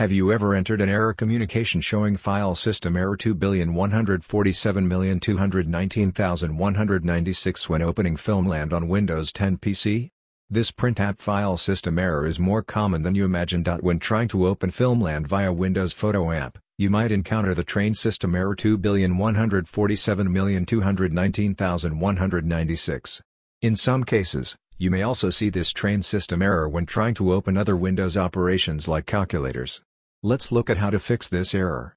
Have you ever entered an error communication showing file system error 2147219,196 when opening Filmland on Windows 10 PC? This print app file system error is more common than you imagine. When trying to open Filmland via Windows Photo app, you might encounter the train system error 2147219,196. In some cases, you may also see this train system error when trying to open other Windows operations like calculators. Let's look at how to fix this error.